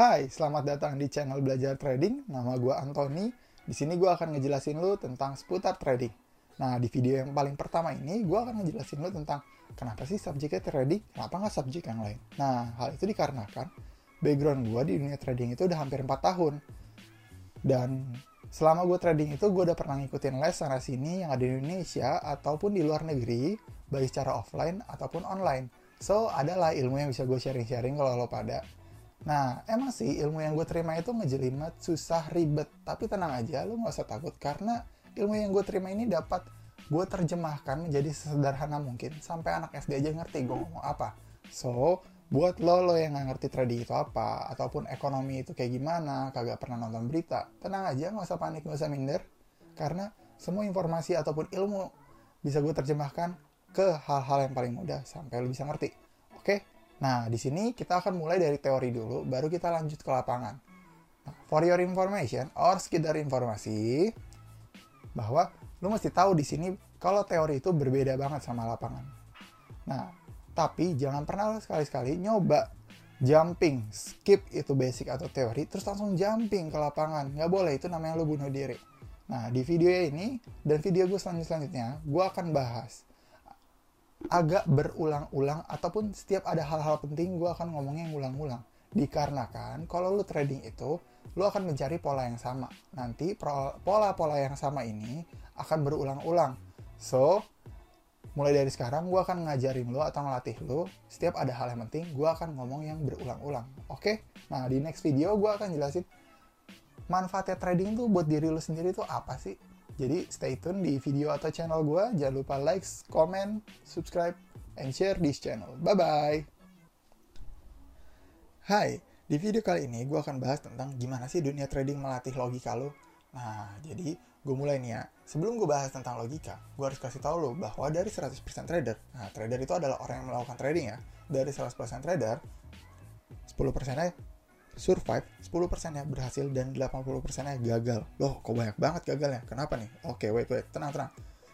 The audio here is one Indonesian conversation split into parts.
Hai, selamat datang di channel Belajar Trading. Nama gue Anthony. Di sini gue akan ngejelasin lu tentang seputar trading. Nah, di video yang paling pertama ini, gue akan ngejelasin lu tentang kenapa sih subjeknya trading, kenapa nggak subjek yang lain. Nah, hal itu dikarenakan background gue di dunia trading itu udah hampir 4 tahun. Dan selama gue trading itu, gue udah pernah ngikutin les sana-sini yang ada di Indonesia ataupun di luar negeri, baik secara offline ataupun online. So, adalah ilmu yang bisa gue sharing-sharing kalau lo pada. Nah, emang sih ilmu yang gue terima itu ngejelimet, susah, ribet. Tapi tenang aja, lo gak usah takut. Karena ilmu yang gue terima ini dapat gue terjemahkan menjadi sesederhana mungkin. Sampai anak SD aja ngerti gue ngomong apa. So, buat lo, lo yang gak ngerti trading itu apa, ataupun ekonomi itu kayak gimana, kagak pernah nonton berita, tenang aja, gak usah panik, gak usah minder. Karena semua informasi ataupun ilmu bisa gue terjemahkan ke hal-hal yang paling mudah sampai lo bisa ngerti. Oke? Nah, di sini kita akan mulai dari teori dulu, baru kita lanjut ke lapangan. Nah, for your information, or sekedar informasi, bahwa lu mesti tahu di sini kalau teori itu berbeda banget sama lapangan. Nah, tapi jangan pernah sekali-sekali nyoba jumping, skip itu basic atau teori, terus langsung jumping ke lapangan. Nggak boleh, itu namanya lu bunuh diri. Nah, di video ini dan video gue selanjutnya, gue akan bahas agak berulang-ulang ataupun setiap ada hal-hal penting gue akan ngomongnya yang ulang-ulang. Dikarenakan kalau lu trading itu lu akan mencari pola yang sama. Nanti pola-pola yang sama ini akan berulang-ulang. So mulai dari sekarang gue akan ngajarin lu atau ngelatih lu setiap ada hal yang penting gue akan ngomong yang berulang-ulang. Oke? Okay? nah di next video gue akan jelasin manfaatnya trading tuh buat diri lu sendiri tuh apa sih jadi stay tune di video atau channel gue. Jangan lupa like, comment, subscribe, and share this channel. Bye-bye. Hai, di video kali ini gue akan bahas tentang gimana sih dunia trading melatih logika lo. Nah, jadi gue mulai nih ya. Sebelum gue bahas tentang logika, gue harus kasih tau lo bahwa dari 100% trader, nah trader itu adalah orang yang melakukan trading ya. Dari 100% trader, 10%-nya survive 10% nya berhasil dan 80% nya gagal. Loh kok banyak banget gagalnya? Kenapa nih? Oke wait wait tenang tenang.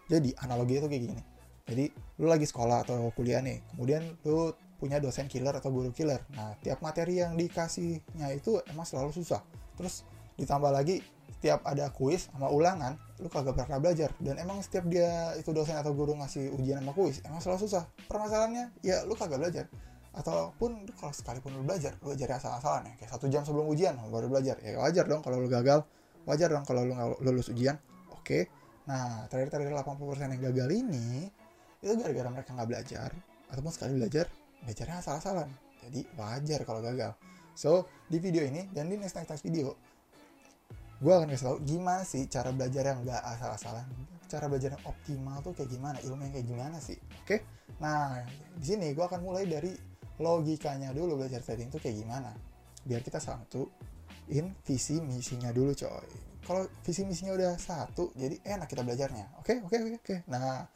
Jadi analogi itu kayak gini. Jadi lu lagi sekolah atau kuliah nih kemudian lu punya dosen killer atau guru killer. Nah tiap materi yang dikasihnya itu emang selalu susah. Terus ditambah lagi setiap ada kuis sama ulangan lu kagak pernah belajar. Dan emang setiap dia itu dosen atau guru ngasih ujian sama kuis emang selalu susah. Permasalahannya ya lu kagak belajar ataupun kalau sekalipun lu belajar lu belajar asal-asalan ya. Kayak satu jam sebelum ujian baru belajar. Ya wajar dong kalau lu gagal. Wajar dong kalau lu nggak lulus ujian. Oke. Nah terakhir-terakhir 80% yang gagal ini itu gara-gara mereka nggak belajar ataupun sekali belajar belajarnya asal-asalan. Jadi wajar kalau gagal. So di video ini dan di next next, next video gue akan kasih tau gimana sih cara belajar yang nggak asal-asalan. Cara belajar yang optimal tuh kayak gimana? Ilmu yang kayak gimana sih? Oke. Nah di sini gue akan mulai dari logikanya dulu belajar trading itu kayak gimana? Biar kita in visi misinya dulu coy. Kalau visi misinya udah satu jadi enak kita belajarnya. Oke okay, oke okay, oke. Okay, nah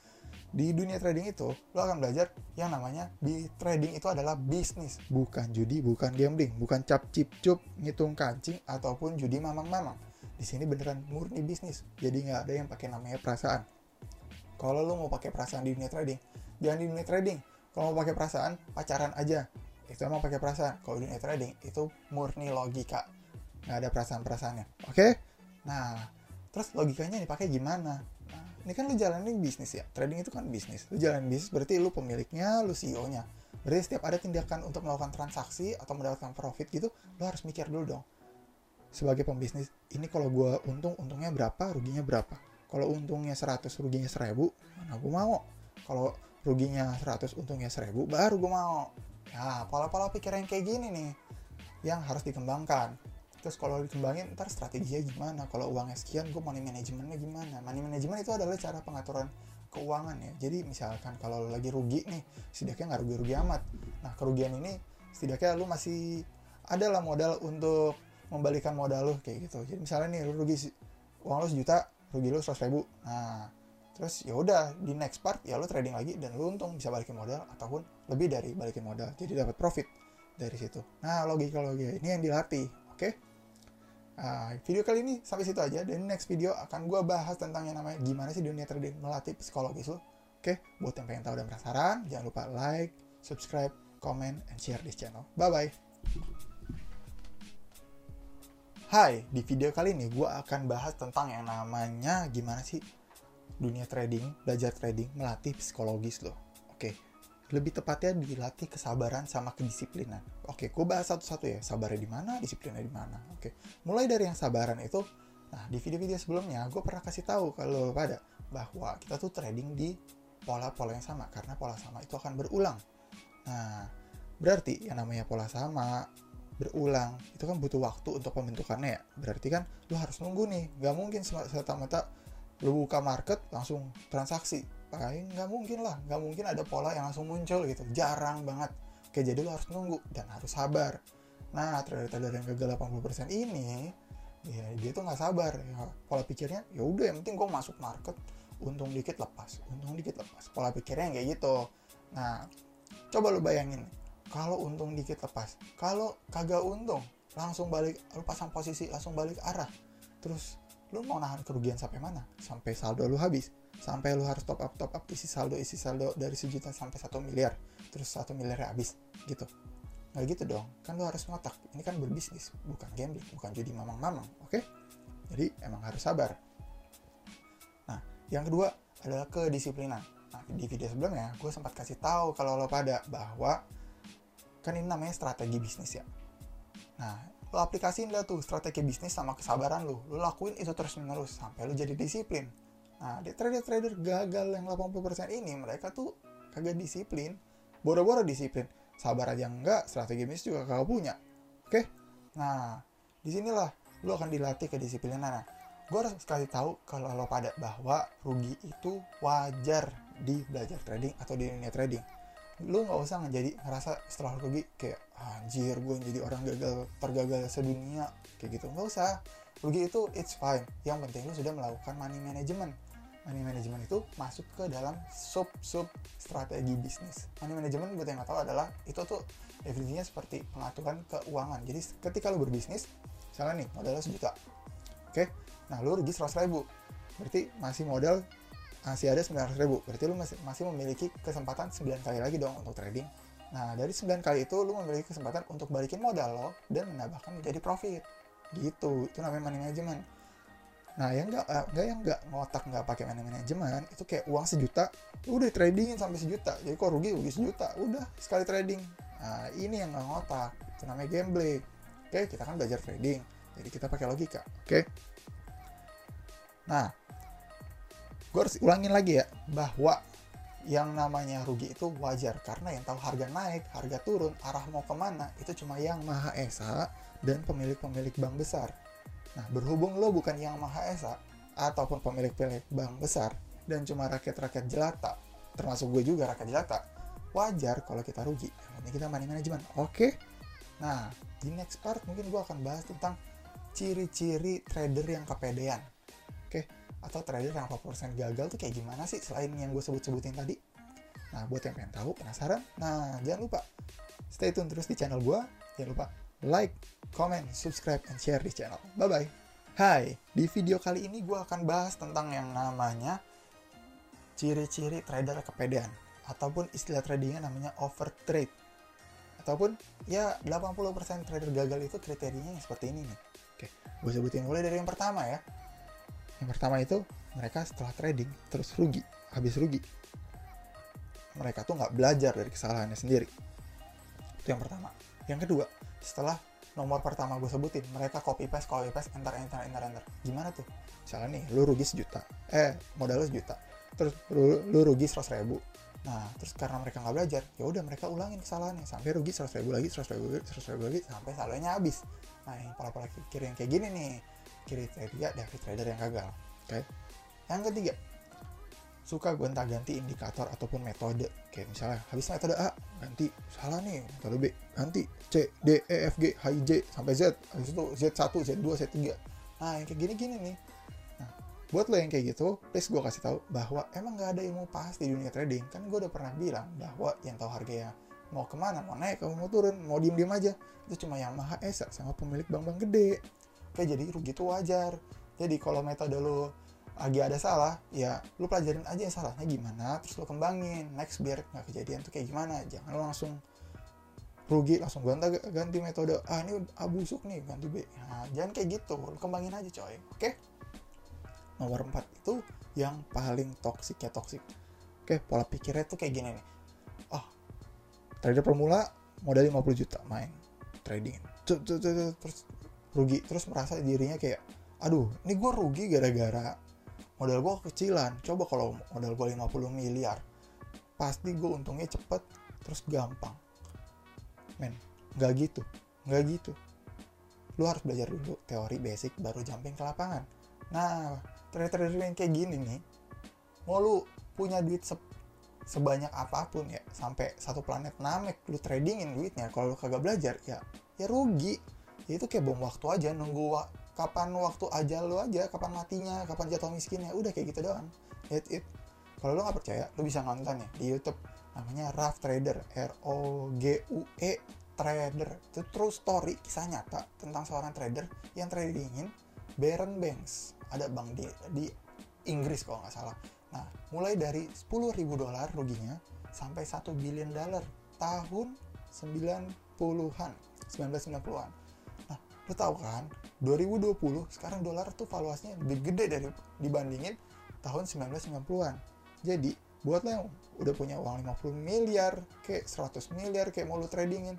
di dunia trading itu lo akan belajar yang namanya di trading itu adalah bisnis. Bukan judi bukan gambling bukan cap cip cup ngitung kancing ataupun judi mamang mamang di sini beneran murni bisnis. Jadi nggak ada yang pakai namanya perasaan. Kalau lo mau pakai perasaan di dunia trading jangan di dunia trading kalau mau pakai perasaan pacaran aja. Itu emang pakai perasaan. Kalau dunia trading itu murni logika. Nggak ada perasaan perasaannya oke? Okay? nah terus logikanya dipakai gimana? Nah, ini kan lu jalanin bisnis ya. Trading itu kan bisnis. Lu jalanin bisnis berarti lu pemiliknya lu CEO nya berarti setiap ada tindakan untuk melakukan transaksi atau mendapatkan profit gitu lu harus mikir dulu dong. Sebagai pembisnis ini kalau gue untung untungnya berapa ruginya berapa? Kalau untungnya 100 ruginya 1000 mana gue mau? Kalau ruginya 100 untungnya 1000 baru gue mau. Ya pola-pola pikiran kayak gini nih yang harus dikembangkan. Terus kalau dikembangin ntar strateginya gimana? Kalau uangnya sekian gue money manajemennya gimana? Money management itu adalah cara pengaturan keuangan ya. Jadi misalkan kalau lagi rugi nih setidaknya nggak rugi-rugi amat. Nah kerugian ini setidaknya lu masih ada lah modal untuk membalikan modal lu kayak gitu. Jadi misalnya nih lu rugi uang lu sejuta rugi lu seratus ribu. Nah terus ya udah di next part ya lo trading lagi dan lo untung bisa balikin modal ataupun lebih dari balikin modal jadi dapat profit dari situ nah logika logika ini yang dilatih oke okay? nah, video kali ini sampai situ aja dan next video akan gue bahas tentang yang namanya gimana sih dunia trading melatih psikologis lo oke okay? buat yang pengen tahu dan penasaran jangan lupa like subscribe comment and share this channel bye bye Hai, di video kali ini gue akan bahas tentang yang namanya gimana sih dunia trading, belajar trading, melatih psikologis lo. Oke, lebih tepatnya dilatih kesabaran sama kedisiplinan. Oke, gue bahas satu-satu ya, sabarnya di mana, disiplinnya di mana. Oke, mulai dari yang sabaran itu, nah di video-video sebelumnya gue pernah kasih tahu kalau pada bahwa kita tuh trading di pola-pola yang sama karena pola sama itu akan berulang. Nah, berarti yang namanya pola sama berulang itu kan butuh waktu untuk pembentukannya ya berarti kan lu harus nunggu nih nggak mungkin serta merta lu buka market langsung transaksi. Paling nggak mungkin lah nggak mungkin ada pola yang langsung muncul gitu. Jarang banget. Oke jadi lu harus nunggu dan harus sabar. Nah trader-trader yang gagal 80% ini ya dia tuh nggak sabar. Ya, pola pikirnya ya udah yang penting gue masuk market. Untung dikit lepas untung dikit lepas. Pola pikirnya kayak gitu. Nah coba lu bayangin kalau untung dikit lepas kalau kagak untung langsung balik lu pasang posisi langsung balik arah. Terus lu mau nahan kerugian sampai mana? Sampai saldo lu habis. Sampai lu harus top up top up isi saldo isi saldo dari sejuta sampai satu miliar. Terus satu miliar habis gitu. Nggak gitu dong. Kan lu harus ngotak. Ini kan berbisnis bukan gambling bukan jadi mamang-mamang oke? Okay? jadi emang harus sabar. Nah yang kedua adalah kedisiplinan. Nah di video sebelumnya gue sempat kasih tahu kalau lo pada bahwa kan ini namanya strategi bisnis ya. Nah lo aplikasiin lah tuh strategi bisnis sama kesabaran lo lo lakuin itu terus menerus sampai lo jadi disiplin. Nah di trader-trader gagal yang 80% ini mereka tuh kagak disiplin. Boro-boro disiplin. Sabar aja enggak strategi bisnis juga kagak punya. Oke? Nah di sinilah lo akan dilatih kedisiplinan. Nah gue harus kasih tahu kalau lo pada bahwa rugi itu wajar di belajar trading atau di dunia trading lu nggak usah menjadi ngerasa setelah rugi kayak anjir gue jadi orang gagal tergagal sedunia kayak gitu. Nggak usah. Rugi itu it's fine. Yang penting lu sudah melakukan money management. Money management itu masuk ke dalam sub sub strategi bisnis. Money management buat yang nggak tahu adalah itu tuh definisinya seperti pengaturan keuangan. Jadi ketika lu berbisnis misalnya nih modalnya sejuta oke? Okay? nah lu rugi seratus ribu. Berarti masih modal masih ada 900 ribu. Berarti lu masih, masih memiliki kesempatan 9 kali lagi dong untuk trading. Nah dari 9 kali itu lu memiliki kesempatan untuk balikin modal lo dan menambahkan menjadi profit. Gitu. Itu namanya money management. Nah yang enggak enggak yang enggak ngotak enggak pakai money management itu kayak uang sejuta udah tradingin sampai sejuta. Jadi kok rugi rugi sejuta. Udah sekali trading. Nah ini yang enggak ngotak. Itu namanya gambling. Oke kita kan belajar trading. Jadi kita pakai logika. Oke. Nah gue harus ulangin lagi ya bahwa yang namanya rugi itu wajar karena yang tahu harga naik, harga turun, arah mau ke mana itu cuma yang maha esa dan pemilik-pemilik bank besar. Nah berhubung lo bukan yang maha esa ataupun pemilik-pemilik bank besar dan cuma rakyat-rakyat jelata, termasuk gue juga rakyat jelata, wajar kalau kita rugi. Ini kita money management, oke? Nah di next part mungkin gue akan bahas tentang ciri-ciri trader yang kepedean. Atau trader yang 80% gagal tuh kayak gimana sih selain yang gue sebut-sebutin tadi? Nah buat yang pengen tahu penasaran? Nah jangan lupa stay tune terus di channel gue jangan lupa like comment subscribe and share di channel. Bye bye Hai, di video kali ini gue akan bahas tentang yang namanya ciri-ciri trader kepedean ataupun istilah tradingnya namanya over trade ataupun ya 80% trader gagal itu kriterianya seperti ini nih. Oke gue sebutin mulai dari yang pertama ya yang pertama itu mereka setelah trading terus rugi, habis rugi. Mereka tuh nggak belajar dari kesalahannya sendiri. Itu yang pertama. Yang kedua, setelah nomor pertama gue sebutin, mereka copy paste, copy paste, enter, enter, enter, enter. Gimana tuh? Misalnya nih, lu rugi sejuta, eh modal lu sejuta, terus lu, lu rugi seratus ribu. Nah, terus karena mereka nggak belajar, ya udah mereka ulangin kesalahannya sampai rugi seratus ribu lagi, seratus ribu lagi, seratus ribu lagi, sampai saldonya habis. Nah, yang pola-pola pikir yang kayak gini nih, kriteria dari trader yang gagal. Oke. Okay? Yang ketiga, suka gonta-ganti indikator ataupun metode. Kayak misalnya habis metode A, ganti salah nih, metode B, ganti C, D, E, F, G, H, I, J sampai Z. Habis itu Z1, Z2, Z3. Nah, yang kayak gini-gini nih. Nah, buat lo yang kayak gitu, please gue kasih tahu bahwa emang gak ada ilmu pasti di dunia trading. Kan gue udah pernah bilang bahwa yang tahu harganya mau ke mana, mau naik, mau turun, mau diem-diem aja. Itu cuma yang maha esa sama pemilik bank-bank gede oke jadi rugi itu wajar. Jadi kalau metode lo lagi ada salah ya lu pelajarin aja yang salahnya gimana terus lo kembangin. Next biar nggak kejadian tuh kayak gimana. Jangan lo langsung rugi langsung ganti ganti metode. Ah ini A busuk nih ganti B. Nah, jangan kayak gitu. Lu kembangin aja coy. Oke? Nomor 4 itu yang paling toksik ya toksik oke pola pikirnya tuh kayak gini nih. Oh trader pemula modal 50 juta main trading. Terus rugi. Terus merasa dirinya kayak aduh ini gue rugi gara-gara modal gue kecilan coba kalau modal gue 50 miliar pasti gue untungnya cepet terus gampang. Men nggak gitu nggak gitu. Lu harus belajar dulu teori basic baru jumping ke lapangan. Nah trader-trader yang kayak gini nih mau lu punya duit se sebanyak apa pun ya sampai satu planet namek lu tradingin duitnya. Kalau lu kagak belajar ya ya rugi ya itu kayak bom waktu aja nunggu wa kapan waktu aja lu aja kapan matinya kapan jatuh miskinnya udah kayak gitu doang. That's it. Kalau lu nggak percaya lu bisa nonton ya di YouTube. Namanya Rough Trader R O G U E Trader. Itu true story kisah nyata tentang seorang trader yang tradingin Baron Banks. Ada bank di di Inggris kalau nggak salah. Nah mulai dari 10.000 dolar ruginya sampai 1 billion dolar tahun 90-an 1990-an lu tahu kan 2020 sekarang dolar tuh valuasinya lebih gede dari dibandingin tahun 1990-an jadi buat lo yang udah punya uang 50 miliar kayak 100 miliar kayak mau lu tradingin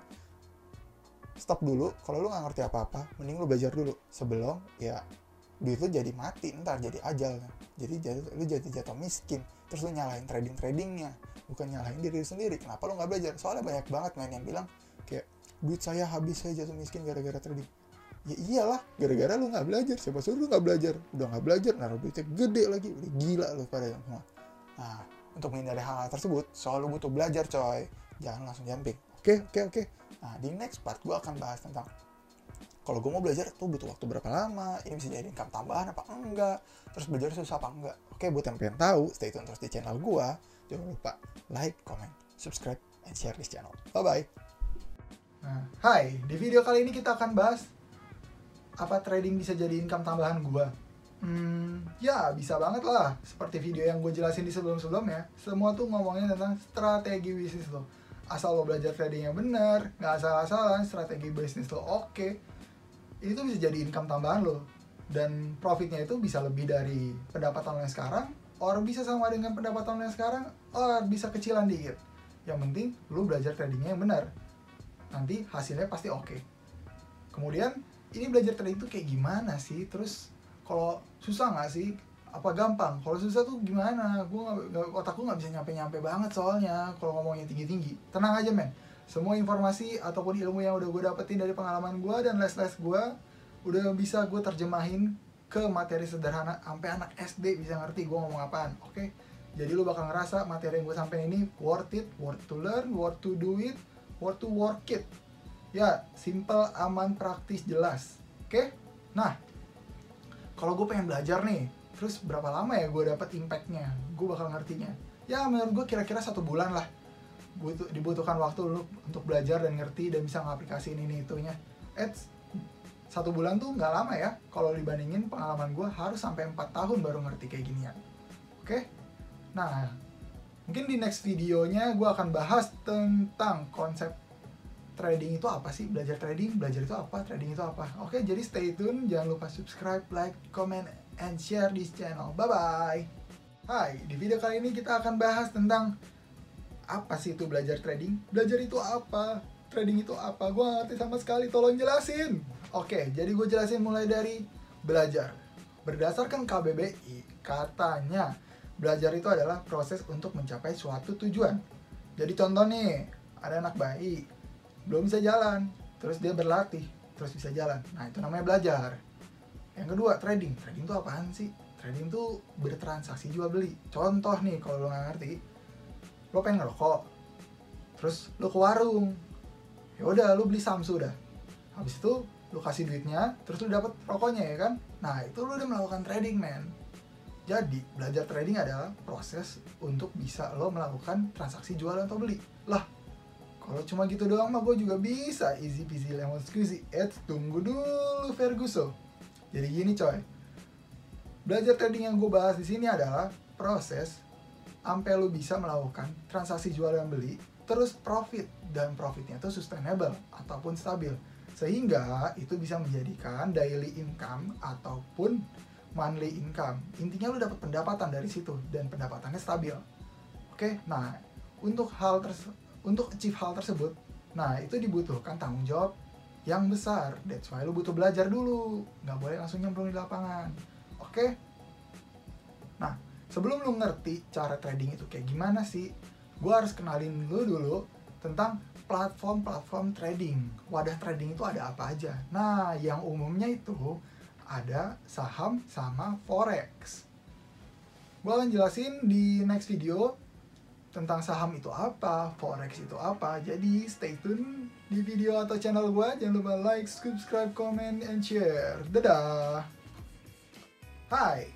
stop dulu. Kalau lu nggak ngerti apa-apa mending lu belajar dulu. Sebelum ya duit lu jadi mati ntar jadi ajal jadi jadi lu jadi jatuh miskin terus lu nyalahin trading tradingnya bukan nyalahin diri sendiri. Kenapa lu nggak belajar? Soalnya banyak banget main yang bilang kayak duit saya habis saya jatuh miskin gara-gara trading ya iyalah gara-gara lu nggak belajar siapa suruh lu nggak belajar? Udah nggak belajar naruh duitnya gede lagi. Udah gila lu pada yang semua. Nah untuk menghindari hal, hal tersebut selalu butuh belajar coy. Jangan langsung jumping. Oke okay, oke okay, oke. Okay. nah di next part gue akan bahas tentang kalau gue mau belajar tuh butuh waktu berapa lama? Ini bisa jadi income tambahan apa enggak? Terus belajar susah apa enggak? Oke buat yang pengen tahu stay tune terus di channel gue jangan lupa like comment subscribe and share this channel. Bye bye nah, hai di video kali ini kita akan bahas apa trading bisa jadi income tambahan gue Hmm, ya bisa banget lah. Seperti video yang gue jelasin di sebelum-sebelumnya, semua tuh ngomongin tentang strategi bisnis lo. Asal lo belajar trading yang benar, nggak asal-asalan, strategi bisnis lo oke, okay, itu bisa jadi income tambahan lo. Dan profitnya itu bisa lebih dari pendapatan lo yang sekarang, or bisa sama dengan pendapatan lo yang sekarang, or bisa kecilan dikit. Yang penting lo belajar tradingnya yang benar. Nanti hasilnya pasti oke. Okay. Kemudian ini belajar trading itu kayak gimana sih? Terus kalau susah nggak sih? Apa gampang? Kalau susah tuh gimana? Gue nggak otak gue nggak bisa nyampe nyampe banget soalnya kalau ngomongnya tinggi tinggi tenang aja men. Semua informasi ataupun ilmu yang udah gue dapetin dari pengalaman gue dan les les gue udah bisa gue terjemahin ke materi sederhana sampai anak SD bisa ngerti gue ngomong apaan oke? Okay? jadi lu bakal ngerasa materi yang gue sampein ini worth it worth to learn worth to do it worth to work it ya simple aman praktis jelas. Oke? Okay? nah kalau gue pengen belajar nih terus berapa lama ya gue dapat impactnya? Gue bakal ngertinya. Ya menurut gue kira-kira satu bulan lah. Butuh dibutuhkan waktu lu untuk belajar dan ngerti dan bisa ngaplikasiin ini itunya. It's, satu bulan tuh nggak lama ya. Kalau dibandingin pengalaman gue harus sampai empat tahun baru ngerti kayak ginian oke? Okay? nah mungkin di next videonya gue akan bahas tentang konsep trading itu apa sih? Belajar trading, belajar itu apa? Trading itu apa? Oke, jadi stay tune. Jangan lupa subscribe, like, comment, and share this channel. Bye-bye. Hai, di video kali ini kita akan bahas tentang apa sih itu belajar trading? Belajar itu apa? Trading itu apa? Gue ngerti sama sekali, tolong jelasin. Oke, jadi gue jelasin mulai dari belajar. Berdasarkan KBBI, katanya belajar itu adalah proses untuk mencapai suatu tujuan. Jadi contoh nih, ada anak bayi, belum bisa jalan. Terus dia berlatih terus bisa jalan. Nah itu namanya belajar. Yang kedua trading. Trading itu apaan sih? Trading tuh bertransaksi jual beli. Contoh nih kalau lo nggak ngerti lo pengen ngerokok terus lo ke warung. Ya udah lo beli samsu dah habis itu lo kasih duitnya terus lo dapet rokoknya ya kan? Nah itu lo udah melakukan trading man jadi belajar trading adalah proses untuk bisa lo melakukan transaksi jual atau beli. Lah kalau cuma gitu doang mah gue juga bisa easy peasy lemon squeezy. Eh tunggu dulu Ferguson. Jadi gini coy. Belajar trading yang gue bahas di sini adalah proses sampai lu bisa melakukan transaksi jual dan beli terus profit dan profitnya itu sustainable ataupun stabil sehingga itu bisa menjadikan daily income ataupun monthly income intinya lu dapat pendapatan dari situ dan pendapatannya stabil oke nah untuk hal untuk achieve hal tersebut nah itu dibutuhkan tanggung jawab yang besar that's why lu butuh belajar dulu nggak boleh langsung nyemplung di lapangan oke nah sebelum lu ngerti cara trading itu kayak gimana sih gua harus kenalin lu dulu tentang platform-platform trading. Wadah trading itu ada apa aja? Nah, yang umumnya itu ada saham sama forex. Gue akan jelasin di next video tentang saham itu apa, forex itu apa. Jadi stay tune di video atau channel gue. Jangan lupa like, subscribe, comment, and share. Dadah! Hai,